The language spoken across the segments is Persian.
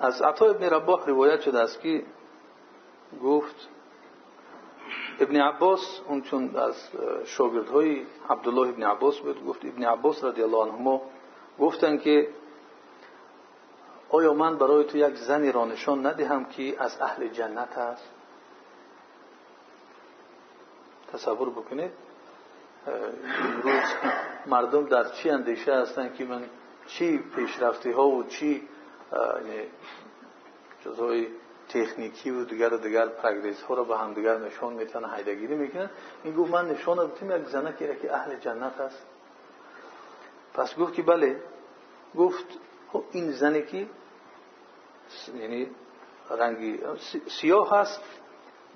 از عطا ابن رباح روایت شده است که گفت ابن عباس اون چون از شاگردهای عبدالله ابن عباس بود گفت ابن عباس رضی الله عنهما گفتن که آیا من برای تو یک زنی را نشان ندهم که از اهل جنت است؟ تصور بکنید امروز مردم در چی اندیشه هستند که من چی پیشرفتی ها و چی چیزهای تکنیکی و دیگر و دیگر پرگریز ها را به هم دیگر نشان می‌تونه حیدگیری می‌کنن. این گفت من نشان بدیم یک زنه که اهل جنت است. پس گفت که بله. گفت خب این زنی که یعنی رنگی سیاه هست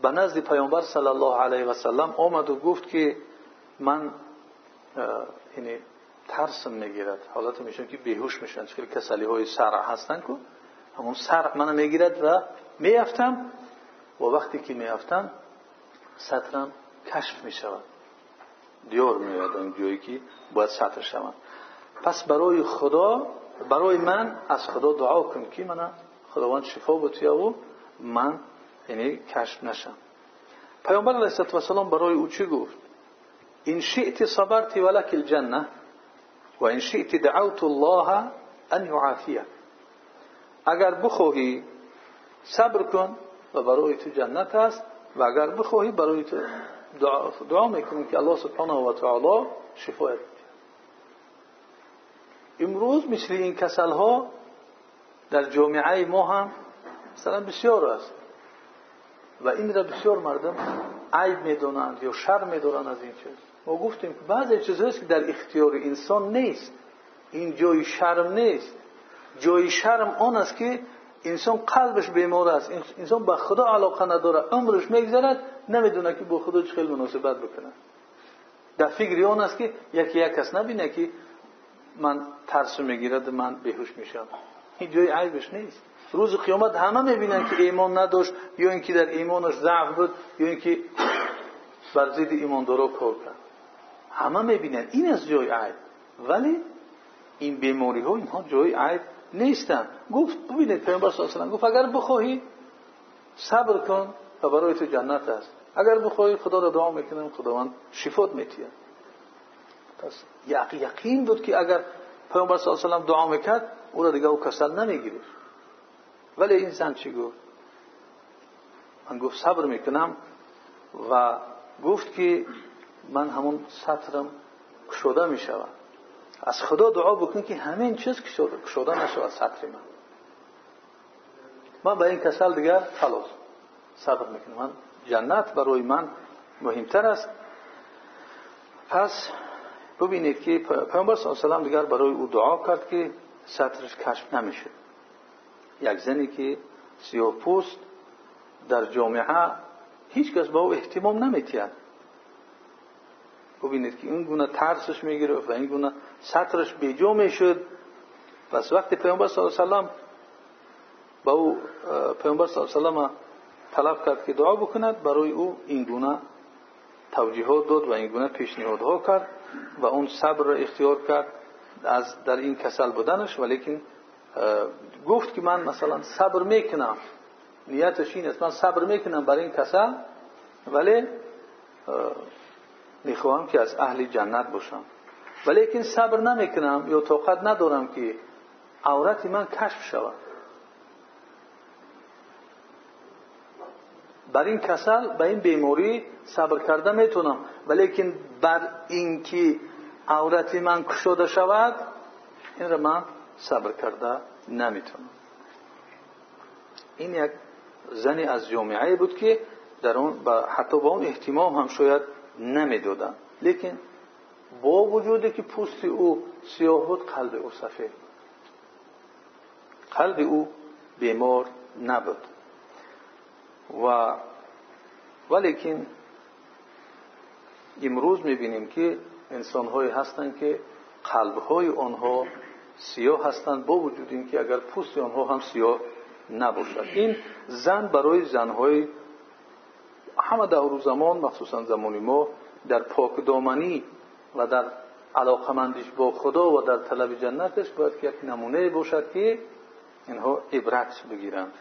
به نزد پیامبر صلی الله علیه و سلم آمد و گفت که من یعنی ترسم می‌گیرد. حالت میشن که بیهوش میشن. چون کسلی های سرع هستن که همون سرع منو می‌گیرد و میافتم. و وقتی که میافتم سطرم کشف می‌شود. دیار میادم جایی که باید سطر شوم پس برای خدا برای من از خدا دعا کن که من خداوند شفا بتویه و من یعنی کشف نشم. پیامبر علیه السلام برای او چی گفت؟ این شئت صبرت ولک الجنه و شئت دعوت الله ان یعافیه. اگر بخواهی صبر کن و برای تو جنت است و اگر بخواهی برای تو دعا, دعا می‌کنی که الله سبحانه و تعالی شفایت امروز مثل این کسل ها در جامعه ما هم مثلا بسیار است. و این را بسیار مردم عیب می‌دونند یا شر می‌دونند از این چیز. ما گفتیم که بعضی چیزهایی که در اختیار انسان نیست. این جای شرم نیست. جای شرم آن است که انسان قلبش بیمار است. انسان به خدا علاقه نداره. عمرش میگذرد نمی‌دونه که با خدا چه خیلی مناسبت بکنه. در فکر آن است که یکی یک کس نبینه که من ترس می‌گیرد من بیهوش میشم. این جای عیبش نیست. روز قیامت همه می‌بینن که ایمان نداشت یا اینکه در ایمانش ضعف بود یا اینکه بر ضد ایماندارا کار کرد. همه می‌بینن. این از جای عیب. ولی این بیماری ها اینها جای عیب نیستن. گفت ببینید پیامبر صلی الله گفت اگر بخواهی صبر کن و برای تو جنت است. اگر بخواهی خدا را دعا می‌کنم خداوند شفات میتیه پس یقین بود که اگر پیامبر صلی الله علیه و دعا می‌کرد او را دیگه او کسل نمی‌گیره ولی این زن چی گفت؟ من گفت صبر می‌کنم و گفت که من همون سطرم کشوده می‌شوم از خدا دعا بکن که همین چیز کشوده نشود سطر من. من به این کسل دیگر خلاص صبر می‌کنم. من جنت برای من مهمتر است. پس ببینید که پیامبر صلی الله علیه دیگر برای او دعا کرد که سطرش کشف نمیشه. یک زنی که سیاه پوست در جامعه هیچ کس با او احتمام نمیتید ببینید که این گونه ترسش می‌گیره و این گونه سطرش بیجا می‌شد. پس وقتی پیامبر صلی الله علیه و با او پیامبر صلی الله علیه طلب کرد که دعا بکند برای او این گونه توجیهات داد و این گونه پیشنهادها کرد و اون صبر را اختیار کرد از در این کسل بودنش. ولیکن گفت که من مثلا صبر می‌کنم. نیتش این است من صبر می‌کنم برای این کسل. ولی می‌خواهم که از اهل جنت باشم. ولیکن صبر نمی‌کنم یا طاقت ندارم که عورت من کشف شود. بر این کسل به این بیماری صبر کرده می‌تونم. ولیکن بر اینکه عورت من کشوده شود این را من صبر کرده نمی‌تونم. این یک زنی از جامعه بود که در اون حتی با اون احتمام هم شاید نمی‌دادن لیکن با وجودی که پوست او سیاه بود قلب او سفید قلب او بیمار نبود. و ولیکن امروز می‌بینیم که انسانهایی هستند که قلبهای آنها سیاه هستند با وجود اینکه اگر پوست آنها هم سیاه نباشد. این زن برای زنهای همه دور زمان مخصوصا زمان ما در پاک دامنی و در علاقمندیش با خدا و در طلب جنتش باید که یک نمونه باشد که اینها عبرت بگیرند.